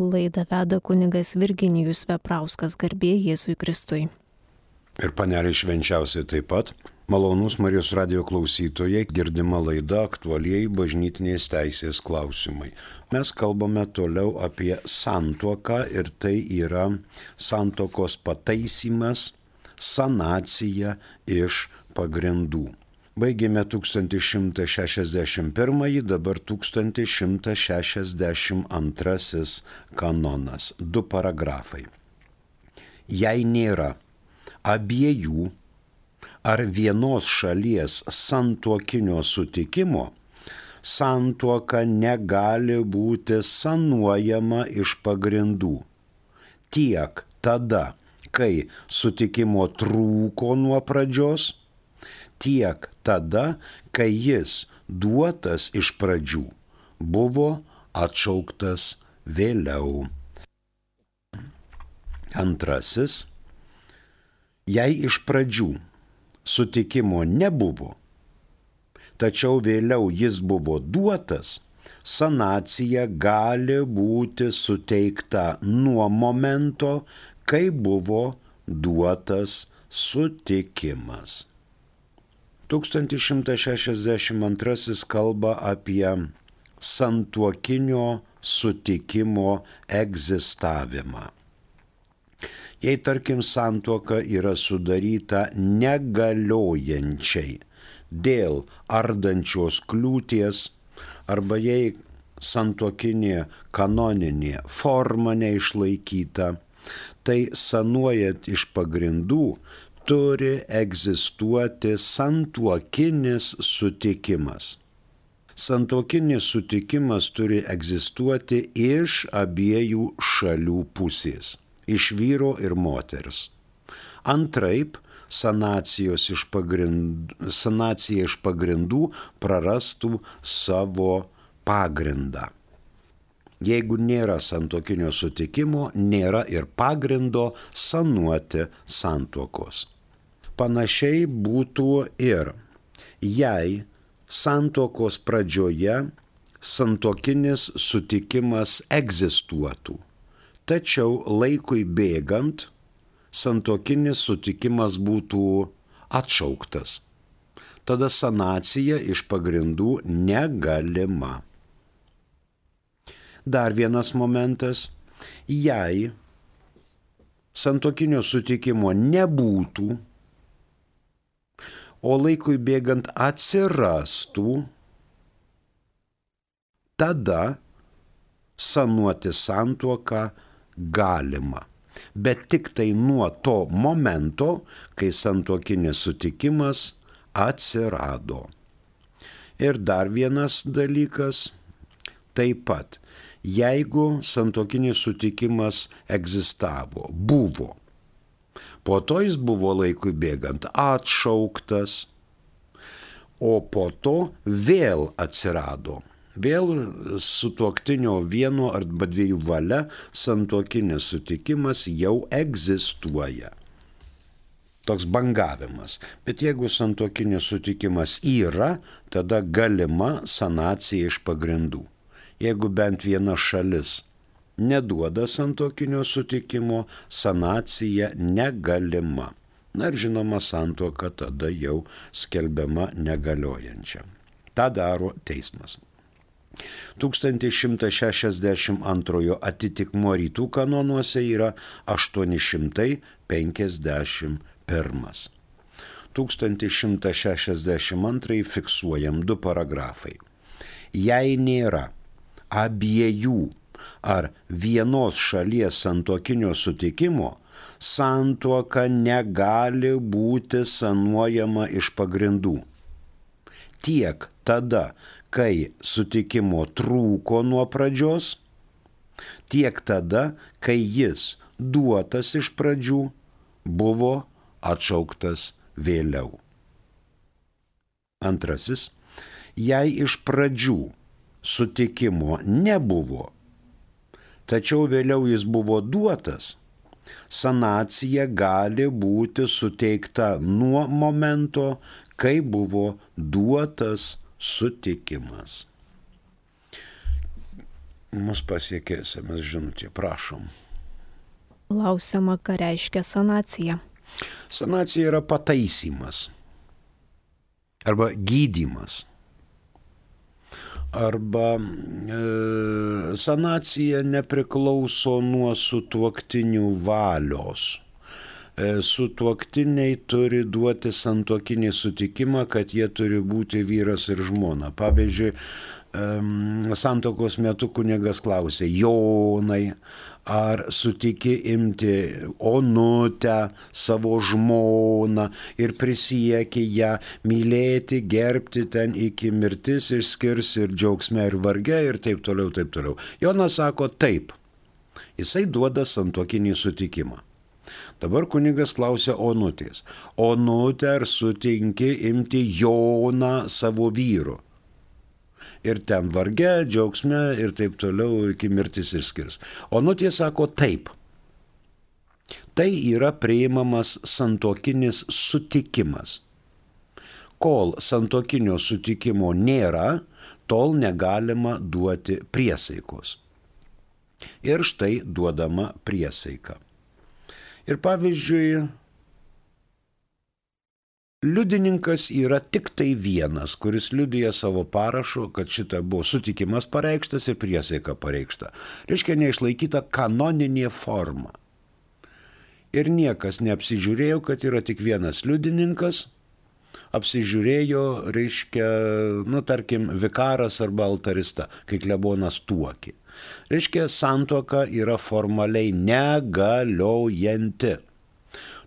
Laidą veda kunigas Virginijus Veprauskas garbė Jėzui Kristui. Ir panelė švenčiausiai taip pat. Malonus Marijos radio klausytojai girdima laida aktualiai bažnytinės teisės klausimai. Mes kalbame toliau apie santuoką ir tai yra santokos pataisimas, sanacija iš pagrindų. Baigėme 1161, dabar 1162 kanonas. Du paragrafai. Jei nėra abiejų ar vienos šalies santuokinio sutikimo, santuoka negali būti sanuojama iš pagrindų. Tiek tada, kai sutikimo trūko nuo pradžios, tiek tada, kai jis duotas iš pradžių, buvo atšauktas vėliau. Antrasis, jei iš pradžių sutikimo nebuvo, tačiau vėliau jis buvo duotas, sanacija gali būti suteikta nuo momento, kai buvo duotas sutikimas. 1162 kalba apie santuokinio sutikimo egzistavimą. Jei tarkim santuoka yra sudaryta negaliojančiai dėl ardančios kliūties arba jei santuokinė kanoninė forma neišlaikyta, tai sanuojant iš pagrindų turi egzistuoti santuokinis sutikimas. Santuokinis sutikimas turi egzistuoti iš abiejų šalių pusės - iš vyro ir moters. Antraip, iš pagrindų, sanacija iš pagrindų prarastų savo pagrindą. Jeigu nėra santokinio sutikimo, nėra ir pagrindo sanuoti santuokos. Panašiai būtų ir jei santokos pradžioje santokinis sutikimas egzistuotų, tačiau laikui bėgant santokinis sutikimas būtų atšauktas. Tada sanacija iš pagrindų negalima. Dar vienas momentas, jei santokinio sutikimo nebūtų, o laikui bėgant atsirastų, tada sanuoti santuoką galima. Bet tik tai nuo to momento, kai santuokinis sutikimas atsirado. Ir dar vienas dalykas, taip pat, jeigu santuokinis sutikimas egzistavo, buvo, Po to jis buvo laikui bėgant atšauktas, o po to vėl atsirado. Vėl sutuoktinio vieno arba dviejų valia santuokinis sutikimas jau egzistuoja. Toks bangavimas. Bet jeigu santuokinis sutikimas yra, tada galima sanacija iš pagrindų. Jeigu bent viena šalis neduoda santokinio sutikimo, sanacija negalima. Na ir žinoma, santoka tada jau skelbiama negaliojančia. Ta daro teismas. 1162 atitikmo rytų kanonuose yra 851. 1162 fiksuojam du paragrafai. Jei nėra abiejų ar vienos šalies santokinio sutikimo, santuoka negali būti sanuojama iš pagrindų. Tiek tada, kai sutikimo trūko nuo pradžios, tiek tada, kai jis duotas iš pradžių, buvo atšauktas vėliau. Antrasis, jei iš pradžių sutikimo nebuvo, tačiau vėliau jis buvo duotas, sanacija gali būti suteikta nuo momento, kai buvo duotas sutikimas. Mus pasiekė SMS žinutė, prašom. Klausiama, ką reiškia sanacija. Sanacija yra pataisymas arba gydymas. Arba e, sanacija nepriklauso nuo sutuoktinių valios. E, sutuoktiniai turi duoti santokinį sutikimą, kad jie turi būti vyras ir žmona. Pavyzdžiui, santokos metu kunigas klausė, Jonai, ar sutiki imti onutę, savo žmoną ir prisieki ją mylėti, gerbti ten iki mirtis išskirs ir džiaugsme ir varge ir taip toliau, taip toliau. Jonas sako taip. Jisai duoda santokinį sutikimą. Dabar kunigas klausia onutės. Onutė ar sutinki imti Joną savo vyru? Ir ten varge, džiaugsme ir taip toliau iki mirtis išskirs. O nutie sako taip. Tai yra priimamas santokinis sutikimas. Kol santokinio sutikimo nėra, tol negalima duoti priesaikos. Ir štai duodama priesaika. Ir pavyzdžiui, Liudininkas yra tik tai vienas, kuris liudija savo parašu, kad šita buvo sutikimas pareikštas ir priesaika pareikšta. Reiškia neišlaikyta kanoninė forma. Ir niekas neapsižiūrėjo, kad yra tik vienas liudininkas, apsižiūrėjo, reiškia, nu tarkim, vikaras arba altarista, kai klebonas tuoki. Reiškia, santoka yra formaliai negaliojanti.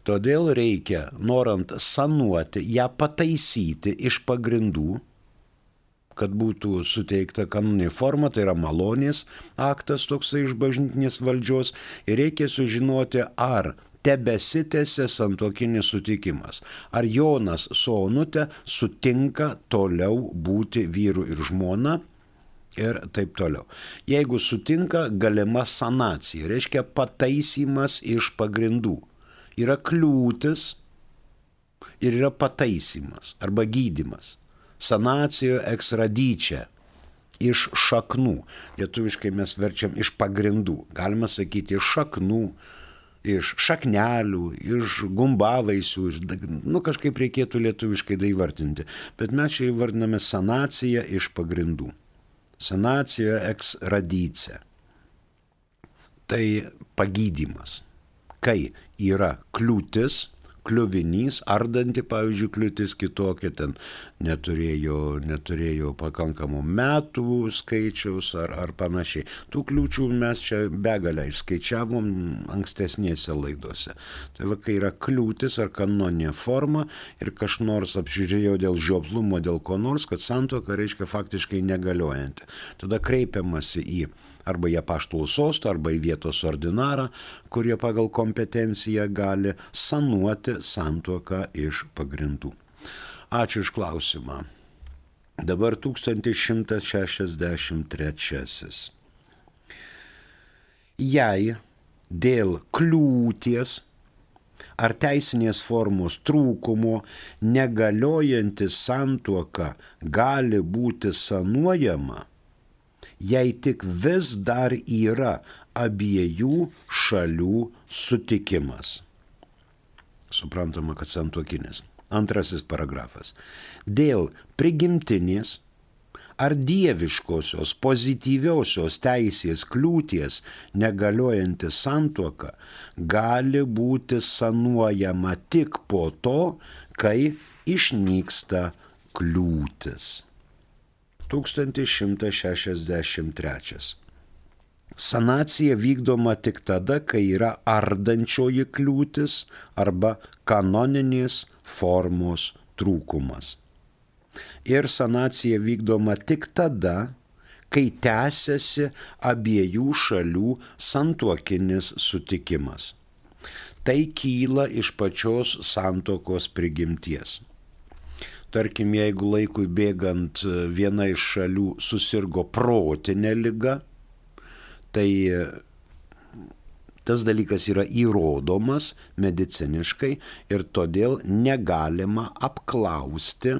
Todėl reikia, norant sanuoti, ją pataisyti iš pagrindų, kad būtų suteikta kanoninė forma, tai yra malonės aktas toksai iš bažnytinės valdžios ir reikia sužinoti, ar tebesitėse santokinis sutikimas. Ar Jonas su Onute sutinka toliau būti vyru ir žmona ir taip toliau. Jeigu sutinka, galima sanacija, reiškia pataisymas iš pagrindų yra kliūtis ir yra pataisymas arba gydimas. Sanacijo ekstradičia iš šaknų. Lietuviškai mes verčiam iš pagrindų. Galima sakyti iš šaknų, iš šaknelių, iš gumbavaisių, iš, nu kažkaip reikėtų lietuviškai daivartinti. Bet mes čia įvardiname sanaciją iš pagrindų. Sanacija ex radice. Tai pagydymas kai yra kliūtis, kliuvinys, ardanti, pavyzdžiui, kliūtis kitokia, ten neturėjo, neturėjo pakankamų metų skaičiaus ar, ar panašiai. Tų kliūčių mes čia begalę išskaičiavom ankstesnėse laidose. Tai va, kai yra kliūtis ar kanoninė forma ir kas nors apžiūrėjo dėl žioplumo, dėl ko nors, kad santoka reiškia faktiškai negaliojanti. Tada kreipiamasi į arba į apaštalų sostą, arba į vietos ordinarą, kurie pagal kompetenciją gali sanuoti santuoką iš pagrindų. Ačiū iš klausimą. Dabar 1163. Jei dėl kliūties ar teisinės formos trūkumo negaliojanti santuoka gali būti sanuojama, jei tik vis dar yra abiejų šalių sutikimas. Suprantama, kad santuokinis. Antrasis paragrafas. Dėl prigimtinės ar dieviškosios pozityviosios teisės kliūties negaliojanti santuoka gali būti sanuojama tik po to, kai išnyksta kliūtis. 1163. Sanacija vykdoma tik tada, kai yra ardančioji kliūtis arba kanoninės formos trūkumas. Ir sanacija vykdoma tik tada, kai tęsiasi abiejų šalių santuokinis sutikimas. Tai kyla iš pačios santokos prigimties. Tarkim, jeigu laikui bėgant viena iš šalių susirgo protinė lyga, tai e, tas dalykas yra įrodomas mediciniškai ir todėl negalima apklausti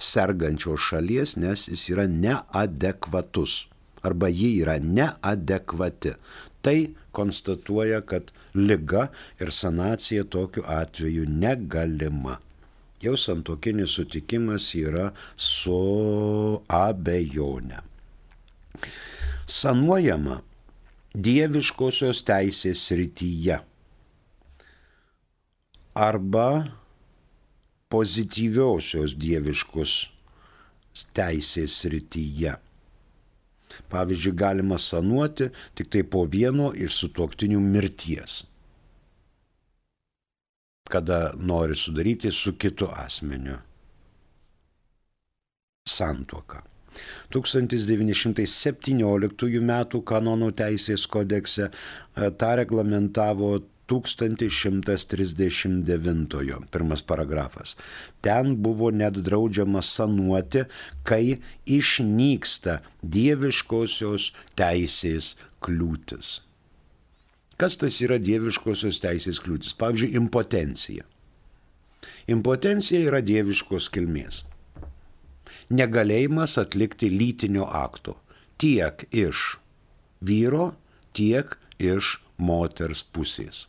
sergančios šalies, nes jis yra neadekvatus. arba ji yra neadekvati. Tai konstatuoja, kad lyga ir sanacija tokiu atveju negalima. Jau santokinis sutikimas yra su abejone. Sanuojama dieviškosios teisės srityje arba pozityviosios dieviškos teisės srityje. Pavyzdžiui, galima sanuoti tik tai po vieno iš sutuoktinių mirties, kada nori sudaryti su kitu asmeniu santuoką. 1917 m. kanonų teisės kodekse e, tą reglamentavo 1139 pirmas paragrafas. Ten buvo net draudžiama sanuoti, kai išnyksta dieviškosios teisės kliūtis. Kas tas yra dieviškosios teisės kliūtis? Pavyzdžiui, impotencija. Impotencija yra dieviškos kilmės. Negalėjimas atlikti lytinio akto tiek iš vyro, tiek iš moters pusės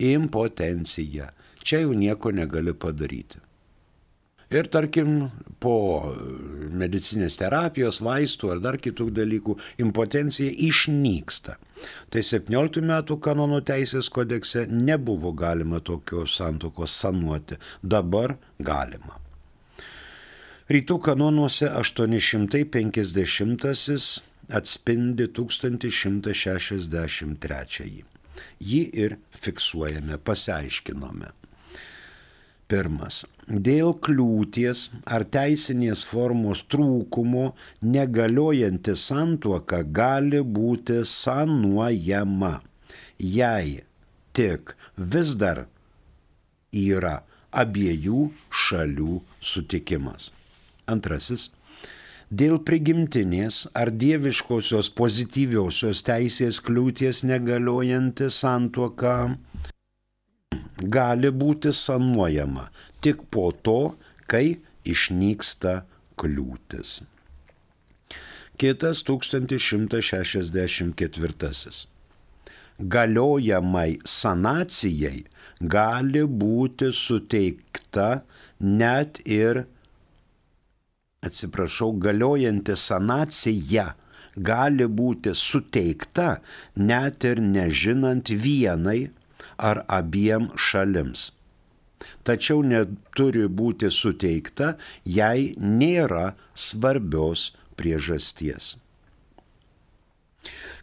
impotencija. Čia jau nieko negali padaryti. Ir tarkim, po medicinės terapijos, vaistų ar dar kitų dalykų impotencija išnyksta. Tai 17 metų kanono teisės kodekse nebuvo galima tokios santokos sanuoti, dabar galima. Rytų kanonuose 850 atspindi 1163 jį ir fiksuojame, pasiaiškinome. Pirmas. Dėl kliūties ar teisinės formos trūkumo negaliojanti santuoka gali būti sanuojama, jei tik vis dar yra abiejų šalių sutikimas. Antrasis dėl prigimtinės ar dieviškosios pozityviosios teisės kliūties negaliojanti santuoka gali būti sanuojama tik po to, kai išnyksta kliūtis. Kitas 1164. Galiojamai sanacijai gali būti suteikta net ir atsiprašau, galiojanti sanacija gali būti suteikta net ir nežinant vienai ar abiem šalims. Tačiau neturi būti suteikta, jei nėra svarbios priežasties.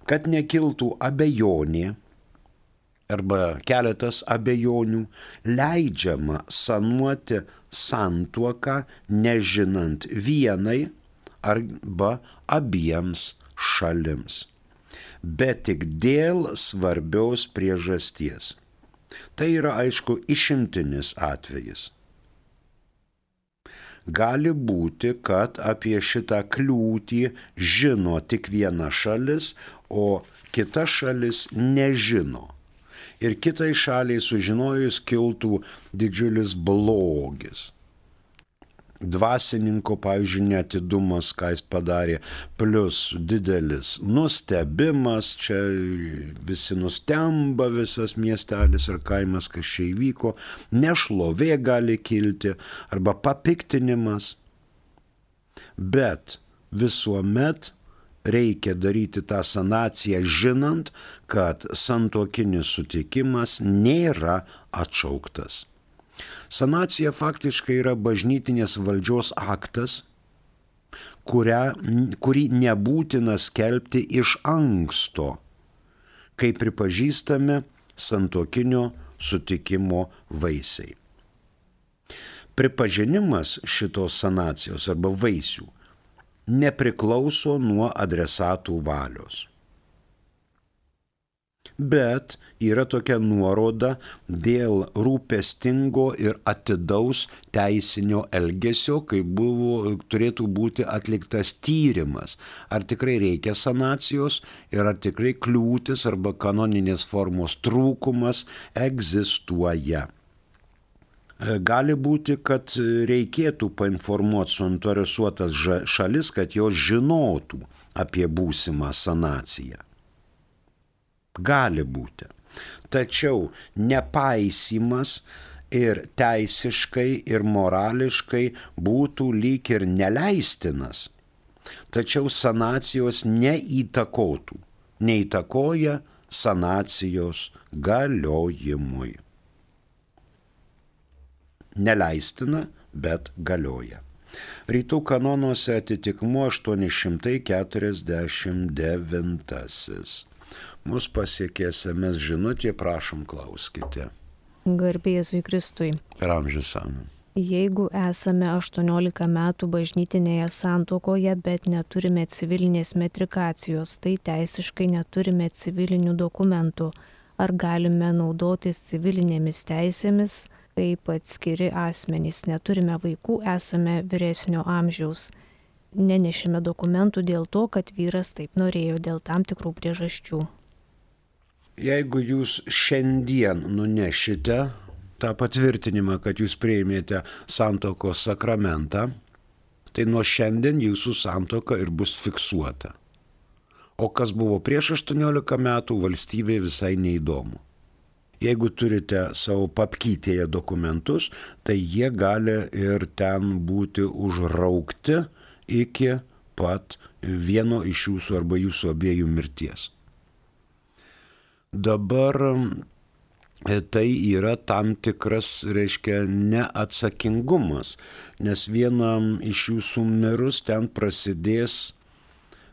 Kad nekiltų abejonė, arba keletas abejonių, leidžiama sanuoti santuoką nežinant vienai arba abiems šalims, bet tik dėl svarbios priežasties. Tai yra aišku išimtinis atvejis. Gali būti, kad apie šitą kliūtį žino tik viena šalis, o kita šalis nežino ir kitai šaliai sužinojus kiltų didžiulis blogis. Dvasininko, pavyzdžiui, netidumas, ką jis padarė, plus didelis nustebimas, čia visi nustemba visas miestelis ir kaimas, kas čia įvyko, nešlovė gali kilti arba papiktinimas. Bet visuomet reikia daryti tą sanaciją žinant, kad santokinis sutikimas nėra atšauktas. Sanacija faktiškai yra bažnytinės valdžios aktas, kurią, kurį nebūtina skelbti iš anksto, kai pripažįstame santokinio sutikimo vaisiai. Pripažinimas šitos sanacijos arba vaisių nepriklauso nuo adresatų valios. Bet yra tokia nuoroda dėl rūpestingo ir atidaus teisinio elgesio, kai buvo, turėtų būti atliktas tyrimas, ar tikrai reikia sanacijos ir ar tikrai kliūtis arba kanoninės formos trūkumas egzistuoja. E, gali būti, kad reikėtų painformuoti suinteresuotas šalis, kad jos žinotų apie būsimą sanaciją. Gali būti. Tačiau nepaisimas ir teisiškai, ir morališkai būtų lyg ir neleistinas, tačiau sanacijos neįtakotų, neįtakoja sanacijos galiojimui. Neleistina, bet galioja. Rytų kanonuose atitikmuo 849. Mūsų pasiekė SMS žinutė, prašom klauskite. Garbėzui Kristui. Per amžius amen. Jeigu esame 18 metų bažnytinėje santokoje, bet neturime civilinės metrikacijos, tai teisiškai neturime civilinių dokumentų, ar galime naudotis civilinėmis teisėmis, kaip atskiri asmenys, neturime vaikų, esame vyresnio amžiaus. Nenešime dokumentų dėl to, kad vyras taip norėjo dėl tam tikrų priežasčių. Jeigu jūs šiandien nunešite tą patvirtinimą, kad jūs prieimėte santokos sakramentą, tai nuo šiandien jūsų santoka ir bus fiksuota. O kas buvo prieš 18 metų, valstybė visai neįdomu. Jeigu turite savo papkytėje dokumentus, tai jie gali ir ten būti užraukti iki pat vieno iš jūsų arba jūsų abiejų mirties. Dabar E, tai yra tam tikras, reiškia, neatsakingumas, nes vienam iš jūsų mirus ten prasidės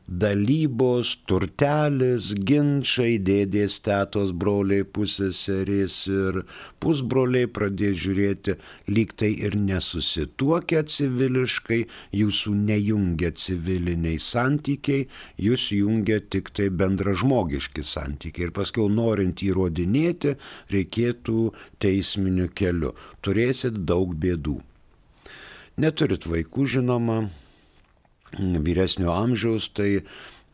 dalybos, turtelis, ginčiai, dėdės, tėtos, broliai, pusėserės ir pusbroliai pradės žiūrėti, lyg tai ir nesusituokia civiliškai, jūsų nejungia civiliniai santykiai, jūs jungia tik tai bendražmogiški santykiai. Ir paskui norint įrodinėti, reikėtų teisminiu keliu. Turėsit daug bėdų. Neturit vaikų, žinoma, vyresnio amžiaus, tai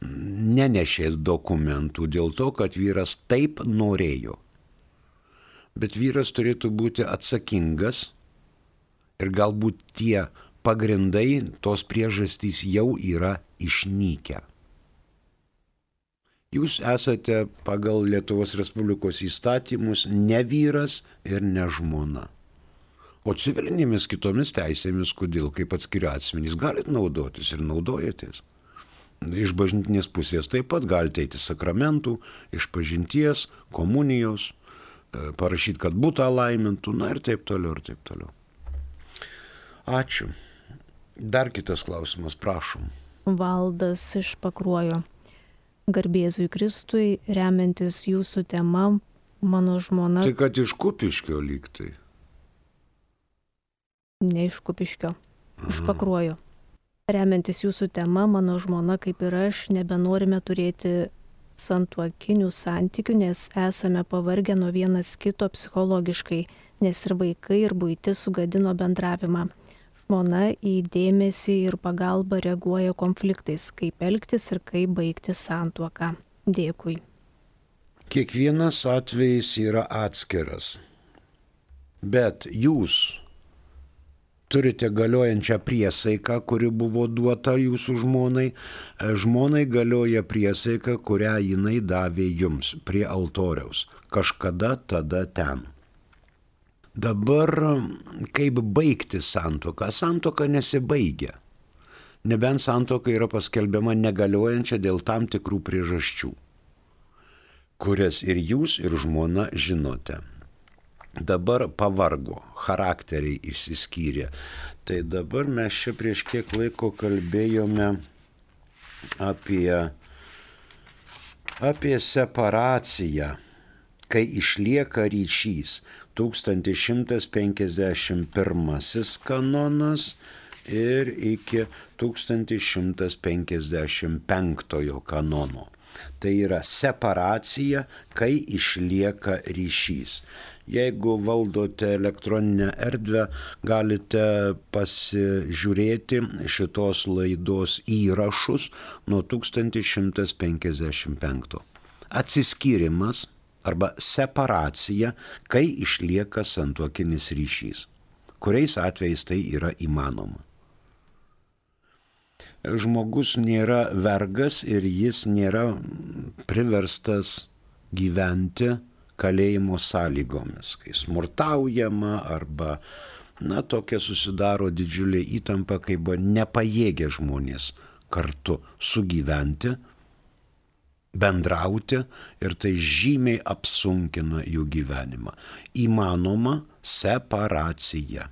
nenešė dokumentų dėl to, kad vyras taip norėjo. Bet vyras turėtų būti atsakingas ir galbūt tie pagrindai, tos priežastys jau yra išnykę. Jūs esate pagal Lietuvos Respublikos įstatymus ne vyras ir ne žmona. O civilinėmis kitomis teisėmis, kodėl kaip atskiri asmenys galit naudotis ir naudojatės. Iš bažnytinės pusės taip pat galite eiti sakramentų, iš pažinties, komunijos, e, parašyti, kad būtų laimintų, na ir taip toliau, ir taip toliau. Ačiū. Dar kitas klausimas, prašom. Valdas iš pakruojo. Garbėzui Kristui, remiantis jūsų tema, mano žmona. Tai kad iš kupiškio lygtai ne iš Kupiškio, iš Pakruojo. Remiantis jūsų tema, mano žmona kaip ir aš nebenorime turėti santuokinių santykių, nes esame pavargę nuo vienas kito psichologiškai, nes ir vaikai, ir būti sugadino bendravimą. Žmona į dėmesį ir pagalbą reaguoja konfliktais, kaip elgtis ir kaip baigti santuoką. Dėkui. Kiekvienas atvejis yra atskiras. Bet jūs turite galiojančią priesaiką, kuri buvo duota jūsų žmonai, e, žmonai galioja priesaika, kurią jinai davė jums prie altoriaus. Kažkada tada ten. Dabar kaip baigti santoką? Santoka nesibaigia. Nebent santoka yra paskelbiama negaliojančia dėl tam tikrų priežasčių, kurias ir jūs, ir žmona žinote dabar pavargo, charakteriai išsiskyrė. Tai dabar mes čia prieš kiek laiko kalbėjome apie, apie separaciją, kai išlieka ryšys. 1151 kanonas ir iki 1155 kanono. Tai yra separacija, kai išlieka ryšys. Jeigu valdote elektroninę erdvę, galite pasižiūrėti šitos laidos įrašus nuo 1155. Atsiskyrimas arba separacija, kai išlieka santuokinis ryšys. Kuriais atvejais tai yra įmanoma. žmogus nėra vergas ir jis nėra priverstas gyventi kalėjimo sąlygomis, kai smurtaujama arba, na, tokia susidaro didžiulė įtampa, kai buvo nepajėgę žmonės kartu sugyventi, bendrauti ir tai žymiai apsunkina jų gyvenimą. Įmanoma separacija.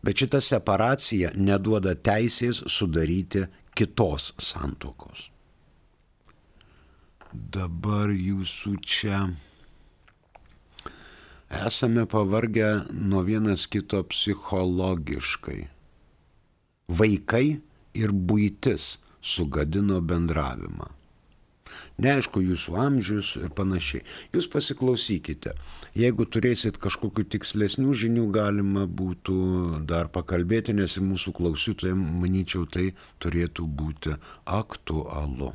Bet šita separacija neduoda teisės sudaryti kitos santokos. Dabar jūsų čia esame pavargę nuo vienas kito psichologiškai. Vaikai ir būtis sugadino bendravimą. Neaišku, jūsų amžius ir panašiai. Jūs pasiklausykite. Jeigu turėsit kažkokiu tikslesnių žinių, galima būtų dar pakalbėti, nes ir mūsų klausytojams, manyčiau, tai turėtų būti aktualu.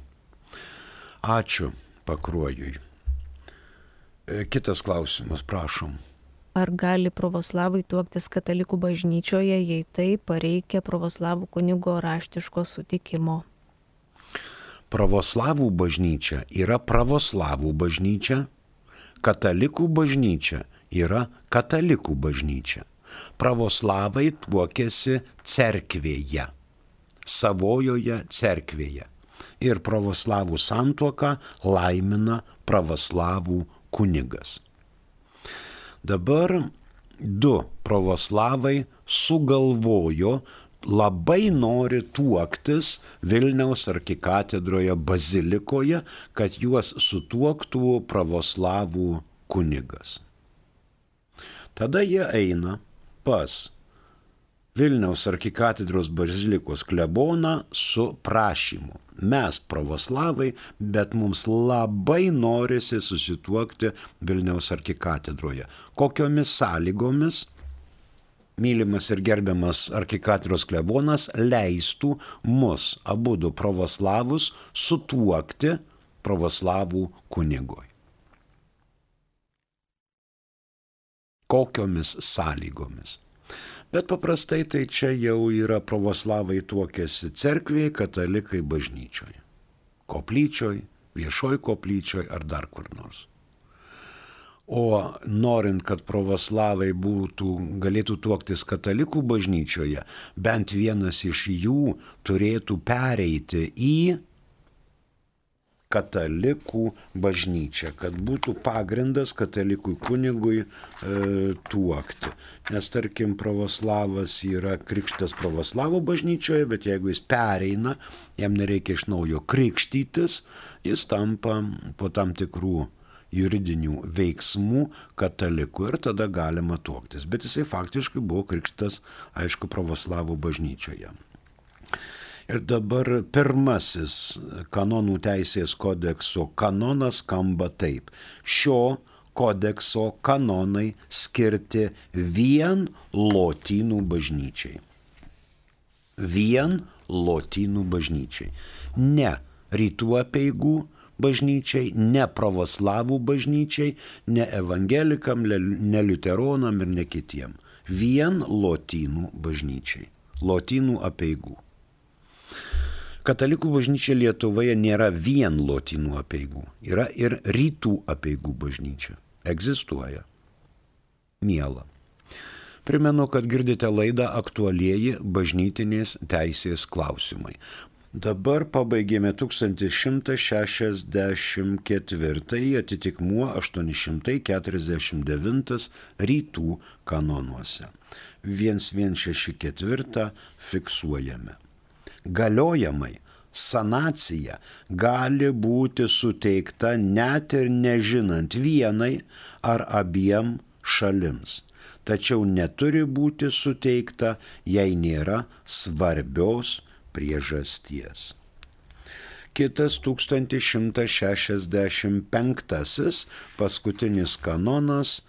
Ačiū pakruojui. E, kitas klausimas, prašom. Ar gali pravoslavai tuoktis katalikų bažnyčioje, jei taip, reikia pravoslavų kunigo raštiško sutikimo? Pravoslavų bažnyčia yra pravoslavų bažnyčia, katalikų bažnyčia yra katalikų bažnyčia. Pravoslavai tuokėsi cerkvėje, savojoje cerkvėje. Ir pravoslavų santuoką laimina pravoslavų kunigas. Dabar du pravoslavai sugalvojo labai nori tuoktis Vilniaus arkikatedroje bazilikoje, kad juos sutuoktų pravoslavų kunigas. Tada jie eina pas Vilniaus arkikatedros bazilikos kleboną su prašymu mes pravoslavai, bet mums labai norisi susituokti Vilniaus arkikatedroje. Kokiomis sąlygomis mylimas ir gerbiamas arkikatedros klebonas leistų mus, abu du pravoslavus, sutuokti pravoslavų kunigoj. Kokiomis sąlygomis? Bet paprastai tai čia jau yra pravoslavai tuokėsi cerkviai, katalikai bažnyčioje. Koplyčioje, viešoj koplyčioje ar dar kur nors. O norint, kad pravoslavai būtų, galėtų tuoktis katalikų bažnyčioje, bent vienas iš jų turėtų pereiti į katalikų bažnyčią, kad būtų pagrindas katalikui kunigui e, tuokti. Nes tarkim, pravoslavas yra krikštas pravoslavų bažnyčioje, bet jeigu jis pereina, jam nereikia iš naujo krikštytis, jis tampa po tam tikrų juridinių veiksmų katalikų ir tada galima tuoktis. Bet jisai faktiškai buvo krikštas, aišku, pravoslavų bažnyčioje. Ir dabar pirmasis kanonų teisės kodekso kanonas skamba taip. Šio kodekso kanonai skirti vien lotynų bažnyčiai. Vien lotynų bažnyčiai. Ne rytų apieigų bažnyčiai, ne pravoslavų bažnyčiai, ne evangelikam, ne liuteronam ir ne kitiem. Vien lotynų bažnyčiai. Lotynų apieigų. Katalikų bažnyčia Lietuvoje nėra vien lotynų apieigų, yra ir rytų apieigų bažnyčia. Egzistuoja. Miela. Primenu, kad girdite laidą aktualieji bažnytinės teisės klausimai. Dabar pabaigėme 1164 atitikmuo 849 rytų kanonuose. 1164 fiksuojame galiojamai sanacija gali būti suteikta net ir nežinant vienai ar abiem šalims, tačiau neturi būti suteikta, jei nėra svarbios priežasties. Kitas 1165 paskutinis kanonas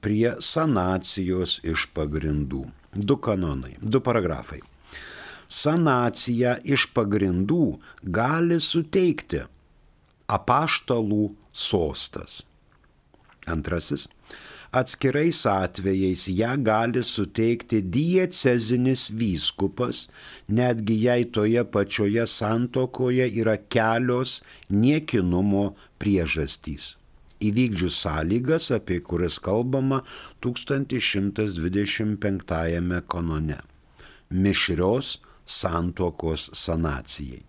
prie sanacijos iš pagrindų. Du kanonai, du paragrafai sanaciją iš pagrindų gali suteikti apaštalų sostas. Antrasis. Atskirais atvejais ją gali suteikti diecezinis vyskupas, netgi jei toje pačioje santokoje yra kelios niekinumo priežastys. Įvykdžius sąlygas, apie kurias kalbama 1125 kanone. Mišrios santokos sanacijai.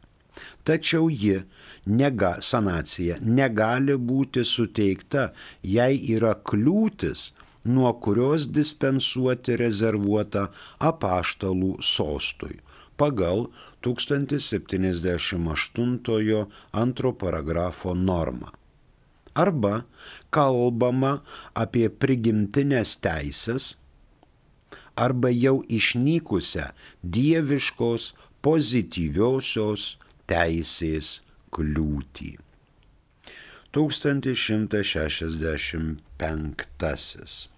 Tačiau ji, nega, sanacija, negali būti suteikta, jei yra kliūtis, nuo kurios dispensuoti rezervuota apaštalų sostui pagal 1078 antro paragrafo normą. Arba kalbama apie prigimtinės teisės, arba jau išnykusią dieviškos pozityviosios teisės kliūtį. 1165.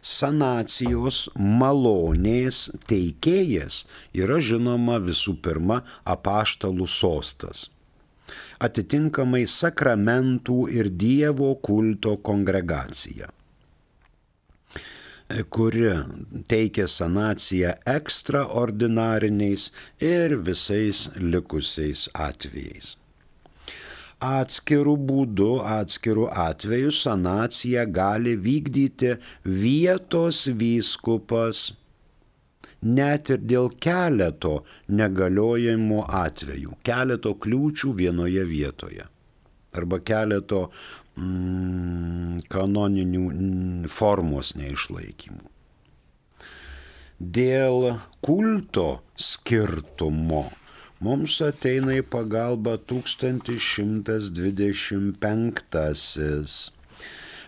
Sanacijos malonės teikėjas yra žinoma visų pirma apaštalų sostas atitinkamai sakramentų ir Dievo kulto kongregacija kuri teikia sanaciją ekstraordinariniais ir visais likusiais atvejais. Atskirų būdų, atskirų atvejų sanaciją gali vykdyti vietos vyskupas net ir dėl keleto negaliojimo atvejų, keleto kliūčių vienoje vietoje arba keleto kanoninių mm, formos neišlaikymų. Dėl kulto skirtumo mums ateina į pagalbą 1125.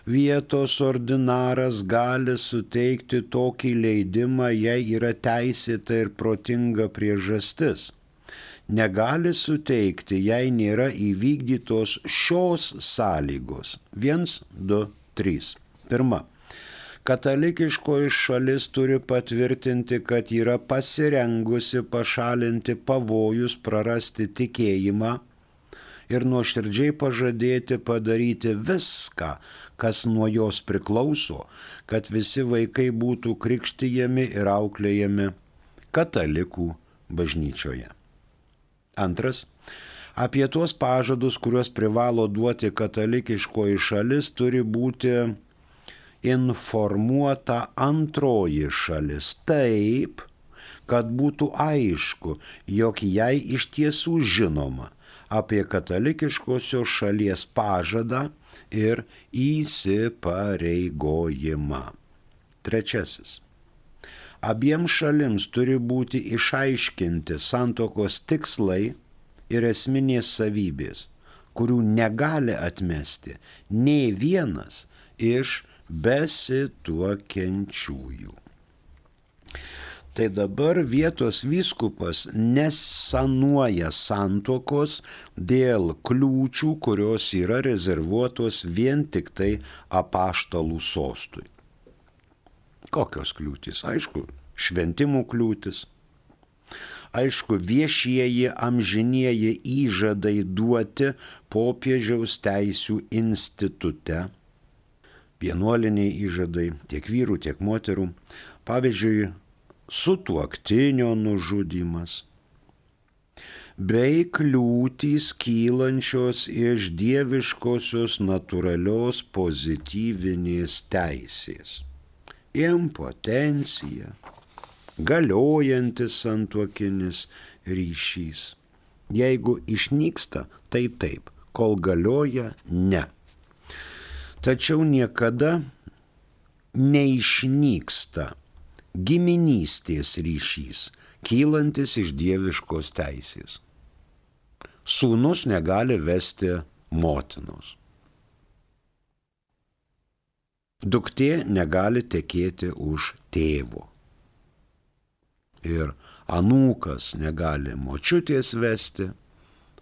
Vietos ordinaras gali suteikti tokį leidimą, jei yra teisėta ir protinga priežastis negali suteikti, jei nėra įvykdytos šios sąlygos. 1, 2, 3. Pirma. Katalikiškoji šalis turi patvirtinti, kad yra pasirengusi pašalinti pavojus prarasti tikėjimą ir nuoširdžiai pažadėti padaryti viską, kas nuo jos priklauso, kad visi vaikai būtų krikštyjami ir auklėjami katalikų bažnyčioje. Antras. Apie tuos pažadus, kuriuos privalo duoti katalikiškoji šalis, turi būti informuota antroji šalis taip, kad būtų aišku, jog jai iš tiesų žinoma apie katalikiškosios šalies pažadą ir įsipareigojimą. Trečiasis abiem šalims turi būti išaiškinti santokos tikslai ir esminės savybės, kurių negali atmesti nei vienas iš besituokiančiųjų. Tai dabar vietos vyskupas nesanuoja santokos dėl kliūčių, kurios yra rezervuotos vien tik tai apaštalų sostui. Kokios kliūtis? Aišku, šventimų kliūtis. Aišku, viešieji amžinieji įžadai duoti popiežiaus teisių institute. Vienuoliniai įžadai tiek vyrų, tiek moterų. Pavyzdžiui, sutuoktinio nužudimas. Bei kliūtys kylančios iš dieviškosios natūralios pozityvinės teisės impotencija, galiojantis santuokinis ryšys. Jeigu išnyksta, tai taip, kol galioja, ne. Tačiau niekada neišnyksta giminystės ryšys, kylantis iš dieviškos teisės. Sūnus negali vesti motinos. Duktė negali tekėti už tėvo. Ir anūkas negali močiutės vesti,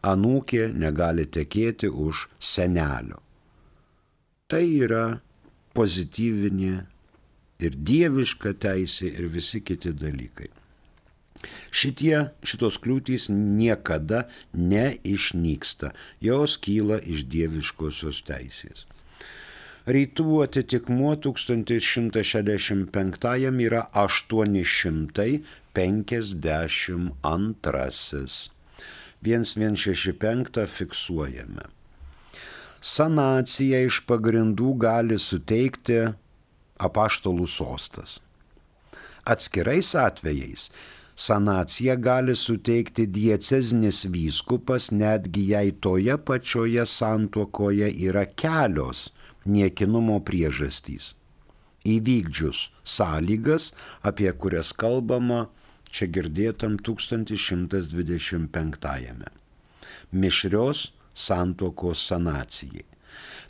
anūkė negali tekėti už senelio. Tai yra pozityvinė ir dieviška teisė ir visi kiti dalykai. Šitie, šitos kliūtys niekada neišnyksta, jos kyla iš dieviškosios teisės. Rytų atitikmuo 1165 yra 852. 1165 fiksuojame. Sanaciją iš pagrindų gali suteikti apaštalų sostas. Atskirais atvejais sanaciją gali suteikti diecezinis vyskupas, netgi jei toje pačioje santuokoje yra kelios niekinumo priežastys. Įvykdžius sąlygas, apie kurias kalbama čia girdėtam 1125. Mišrios santuokos sanacijai.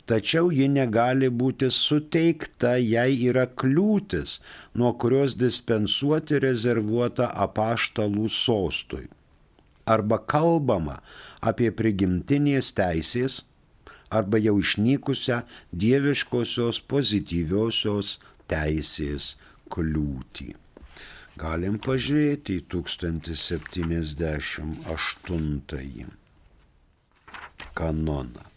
Tačiau ji negali būti suteikta, jei yra kliūtis, nuo kurios dispensuoti rezervuota apaštalų sostui. Arba kalbama apie prigimtinės teisės, arba jau išnykusią dieviškosios pozityviosios teisės kliūtį. Galim pažiūrėti į 1078 kanoną.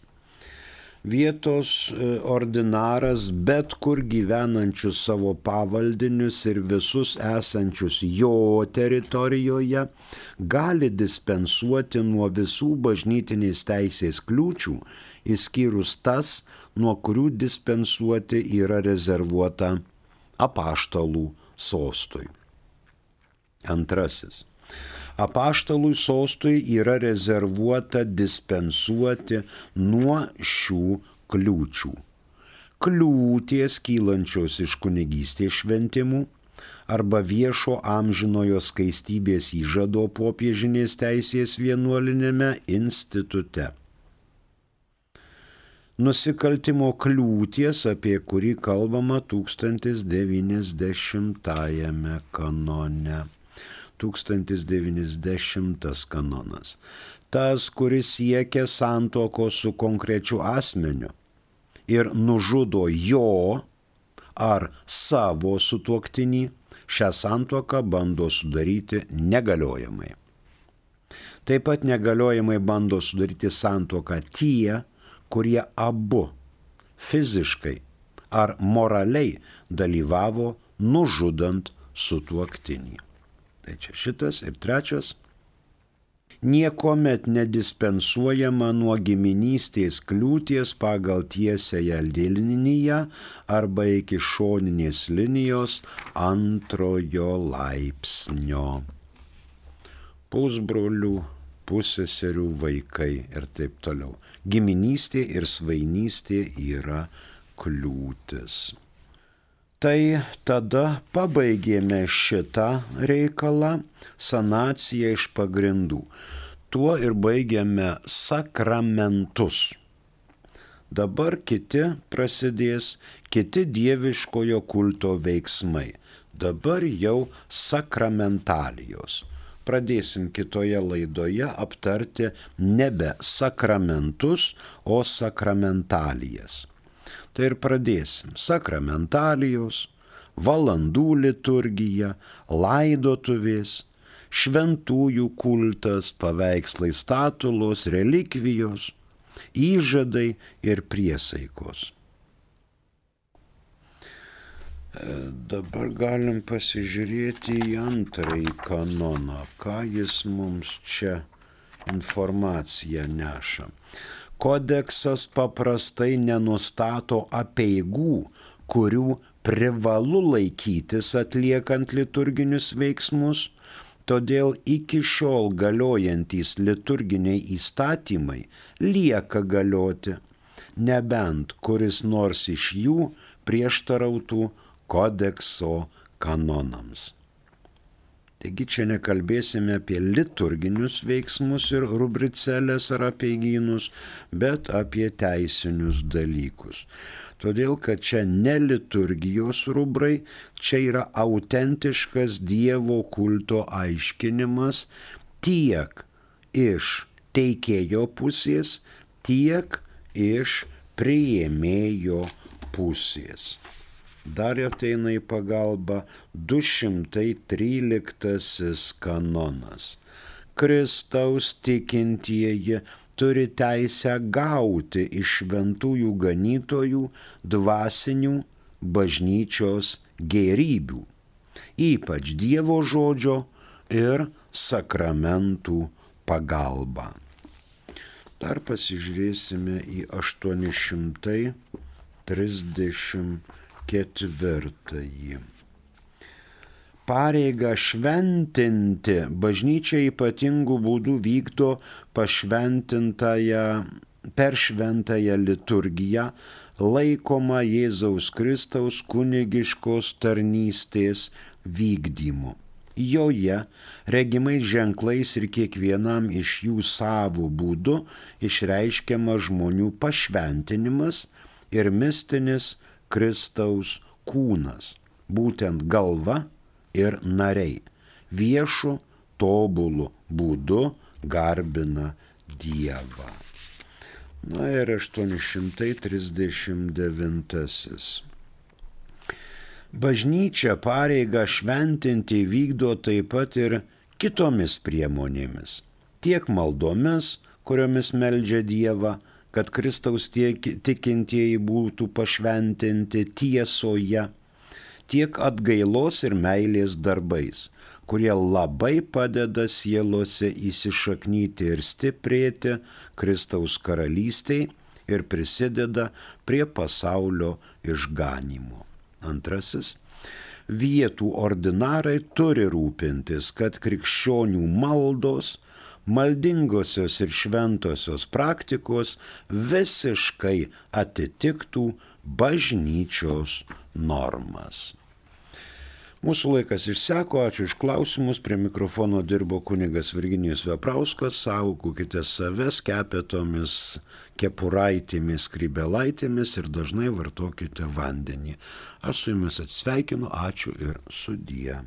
Vietos e, ordinaras bet kur gyvenančius savo pavaldinius ir visus esančius jo teritorijoje gali dispensuoti nuo visų bažnytinės teisės kliūčių, įskyrus tas, nuo kurių dispensuoti yra rezervuota apaštalų sostui. Antrasis. Apaštalui sostui yra rezervuota dispensuoti nuo šių kliūčių. Kliūties kylančios iš kunigystės šventimų arba viešo amžinojo skaistybės įžado popiežinės teisės vienuolinėme institute. Nusikaltimo kliūties, apie kurį kalbama 1090 kanone. 1090 kanonas. Tas, kuris siekia santoko su konkrečiu asmeniu ir nužudo jo ar savo sutuoktinį, šią santoką bando sudaryti negaliojamai. Taip pat negaliojamai bando sudaryti santoką tie, kurie abu fiziškai ar moraliai dalyvavo nužudant sutuoktinį. Tai čia šitas ir trečias. Niekuomet nedispensuojama nuo giminystės kliūties pagal tiesąją liniją arba iki šoninės linijos antrojo laipsnio. Pusbrolių, puseserių vaikai ir taip toliau. Giminystė ir svainystė yra kliūtis tai tada pabaigėme šitą reikalą, sanaciją iš pagrindų. Tuo ir baigėme sakramentus. Dabar kiti prasidės, kiti dieviškojo kulto veiksmai. Dabar jau sakramentalijos. Pradėsim kitoje laidoje aptarti nebe sakramentus, o sakramentalijas. Tai ir pradėsim. Sakramentalijos, valandų liturgija, laidotuvės, šventųjų kultas, paveikslai statulos, relikvijos, įžadai ir priesaikos. E, dabar galim pasižiūrėti į antrąjį kanoną, ką jis mums čia informaciją neša. Kodeksas paprastai nenustato apieigų, kurių privalu laikytis atliekant liturginius veiksmus, todėl iki šiol galiojantys liturginiai įstatymai lieka galioti, nebent kuris nors iš jų prieštarautų kodekso kanonams. Taigi čia nekalbėsime apie liturginius veiksmus ir rubricelės ar apiegynus, bet apie teisinius dalykus. Todėl, kad čia ne liturgijos rubrai, čia yra autentiškas Dievo kulto aiškinimas tiek iš teikėjo pusės, tiek iš prieėmėjo pusės dar ateina į pagalbą 213 kanonas. Kristaus tikintieji turi teisę gauti iš šventųjų ganytojų dvasinių bažnyčios gėrybių, ypač Dievo žodžio ir sakramentų pagalba. Dar pasižiūrėsime į 834. Pareiga šventinti bažnyčia ypatingų būdų vykdo pašventintąją per šventąją liturgiją laikoma Jėzaus Kristaus kunigiškos tarnystės vykdymu. Joje regimais ženklais ir kiekvienam iš jų savų būdų išreiškiama žmonių pašventinimas ir mistinis Kristaus kūnas, būtent galva ir nariai, viešų tobulų būdu garbina Dievą. Na ir 839. Bažnyčia pareigą šventinti vykdo taip pat ir kitomis priemonėmis. Tiek maldomis, kuriomis meldžia Dievą, kad Kristaus tiek, tikintieji būtų pašventinti tiesoje, tiek atgailos ir meilės darbais, kurie labai padeda sielose įsišaknyti ir stiprėti Kristaus karalystiai ir prisideda prie pasaulio išganimo. Antrasis. Vietų ordinarai turi rūpintis, kad krikščionių maldos, maldingosios ir šventosios praktikos visiškai atitiktų bažnyčios normas. Mūsų laikas išseko, ačiū iš klausimus, prie mikrofono dirbo kunigas Virginijus Veprauskas, saugokite save skepetomis, kepuraitėmis, krybelaitėmis ir dažnai vartokite vandenį. Aš su jumis atsveikinu, ačiū ir sudie.